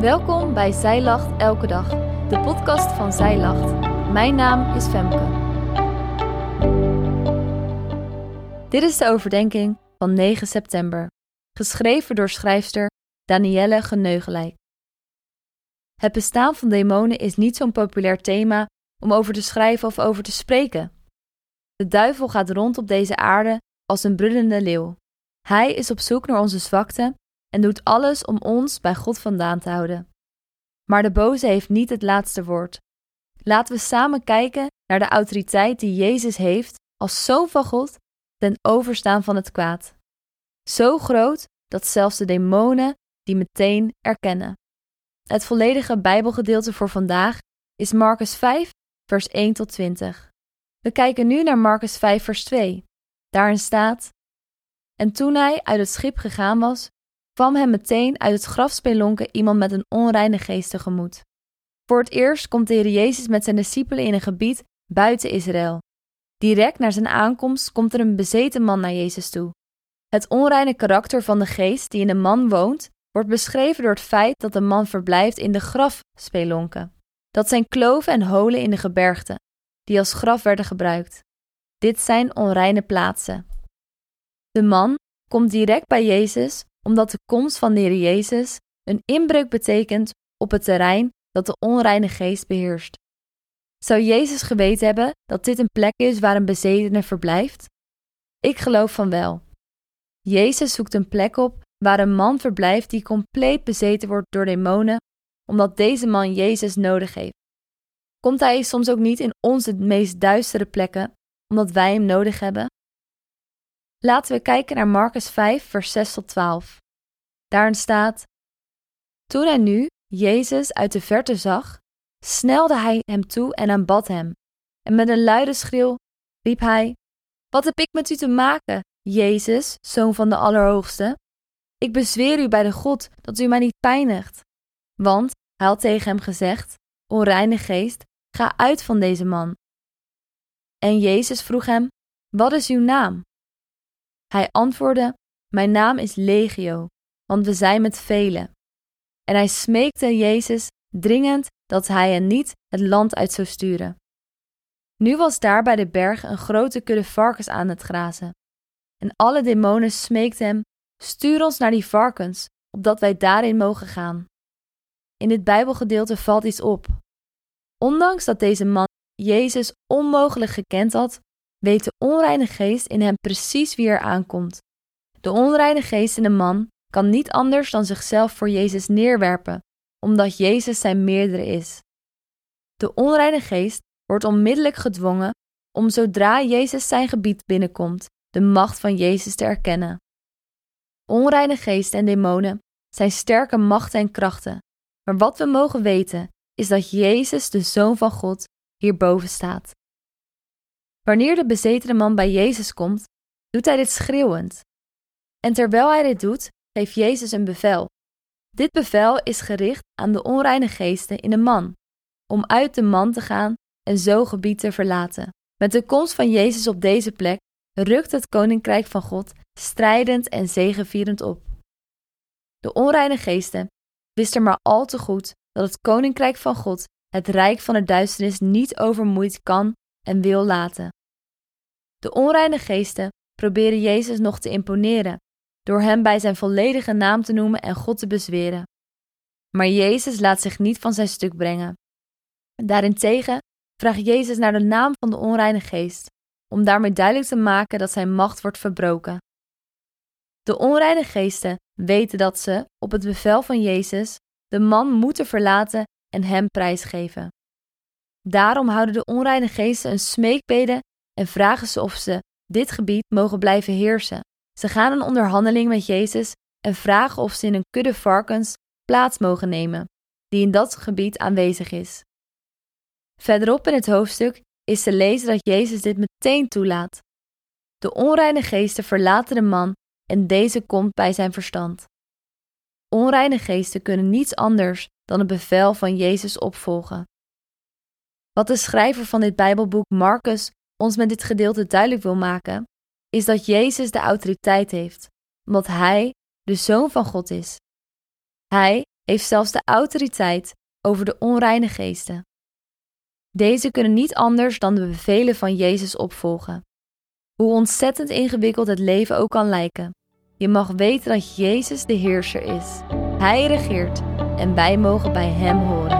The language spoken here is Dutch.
Welkom bij Zij Lacht Elke Dag, de podcast van Zij Lacht. Mijn naam is Femke. Dit is de overdenking van 9 september, geschreven door schrijfster Danielle Geneugelijk. Het bestaan van demonen is niet zo'n populair thema om over te schrijven of over te spreken. De duivel gaat rond op deze aarde als een brullende leeuw. Hij is op zoek naar onze zwakte en doet alles om ons bij God vandaan te houden. Maar de boze heeft niet het laatste woord. Laten we samen kijken naar de autoriteit die Jezus heeft als zoon van God ten overstaan van het kwaad. Zo groot dat zelfs de demonen die meteen erkennen. Het volledige Bijbelgedeelte voor vandaag is Marcus 5, vers 1 tot 20. We kijken nu naar Marcus 5, vers 2. Daarin staat: En toen hij uit het schip gegaan was, kwam hem meteen uit het grafspelonken iemand met een onreine geest tegemoet. Voor het eerst komt de Heer Jezus met zijn discipelen in een gebied buiten Israël. Direct na zijn aankomst komt er een bezeten man naar Jezus toe. Het onreine karakter van de geest die in een man woont, wordt beschreven door het feit dat de man verblijft in de grafspelonken. Dat zijn kloven en holen in de gebergten, die als graf werden gebruikt. Dit zijn onreine plaatsen. De man komt direct bij Jezus omdat de komst van de Heer Jezus een inbreuk betekent op het terrein dat de onreine geest beheerst. Zou Jezus geweten hebben dat dit een plek is waar een bezetene verblijft? Ik geloof van wel. Jezus zoekt een plek op waar een man verblijft die compleet bezeten wordt door demonen, omdat deze man Jezus nodig heeft. Komt hij soms ook niet in onze meest duistere plekken, omdat wij hem nodig hebben? Laten we kijken naar Marcus 5, vers 6 tot 12. Daarin staat: Toen hij nu Jezus uit de verte zag, snelde hij hem toe en aanbad hem. En met een luide schreeuw riep hij: Wat heb ik met u te maken, Jezus, zoon van de Allerhoogste? Ik bezweer u bij de God dat u mij niet pijnigt. Want hij had tegen hem gezegd: Onreine geest, ga uit van deze man. En Jezus vroeg hem: Wat is uw naam? Hij antwoordde: Mijn naam is Legio, want we zijn met velen. En hij smeekte Jezus dringend dat hij hen niet het land uit zou sturen. Nu was daar bij de berg een grote kudde varkens aan het grazen. En alle demonen smeekten hem: Stuur ons naar die varkens, opdat wij daarin mogen gaan. In dit Bijbelgedeelte valt iets op. Ondanks dat deze man Jezus onmogelijk gekend had, weet de onreine geest in hem precies wie er aankomt. De onreine geest in de man kan niet anders dan zichzelf voor Jezus neerwerpen, omdat Jezus zijn meerdere is. De onreine geest wordt onmiddellijk gedwongen om zodra Jezus zijn gebied binnenkomt, de macht van Jezus te erkennen. Onreine geesten en demonen zijn sterke machten en krachten, maar wat we mogen weten is dat Jezus, de Zoon van God, hierboven staat. Wanneer de bezetene man bij Jezus komt, doet hij dit schreeuwend. En terwijl hij dit doet, geeft Jezus een bevel. Dit bevel is gericht aan de onreine geesten in de man, om uit de man te gaan en zo gebied te verlaten. Met de komst van Jezus op deze plek rukt het koninkrijk van God strijdend en zegevierend op. De onreine geesten wisten maar al te goed dat het koninkrijk van God het rijk van de duisternis niet overmoeid kan en wil laten. De onreine geesten proberen Jezus nog te imponeren door hem bij zijn volledige naam te noemen en God te bezweren. Maar Jezus laat zich niet van zijn stuk brengen. Daarentegen vraagt Jezus naar de naam van de onreine geest, om daarmee duidelijk te maken dat zijn macht wordt verbroken. De onreine geesten weten dat ze, op het bevel van Jezus, de man moeten verlaten en hem prijsgeven. Daarom houden de onreine geesten een smeekbede en vragen ze of ze dit gebied mogen blijven heersen. Ze gaan een onderhandeling met Jezus en vragen of ze in een kudde varkens plaats mogen nemen, die in dat gebied aanwezig is. Verderop in het hoofdstuk is te lezen dat Jezus dit meteen toelaat. De onreine geesten verlaten de man en deze komt bij zijn verstand. Onreine geesten kunnen niets anders dan het bevel van Jezus opvolgen. Wat de schrijver van dit Bijbelboek Marcus ons met dit gedeelte duidelijk wil maken, is dat Jezus de autoriteit heeft, omdat Hij de Zoon van God is. Hij heeft zelfs de autoriteit over de onreine geesten. Deze kunnen niet anders dan de bevelen van Jezus opvolgen. Hoe ontzettend ingewikkeld het leven ook kan lijken, je mag weten dat Jezus de heerser is. Hij regeert en wij mogen bij Hem horen.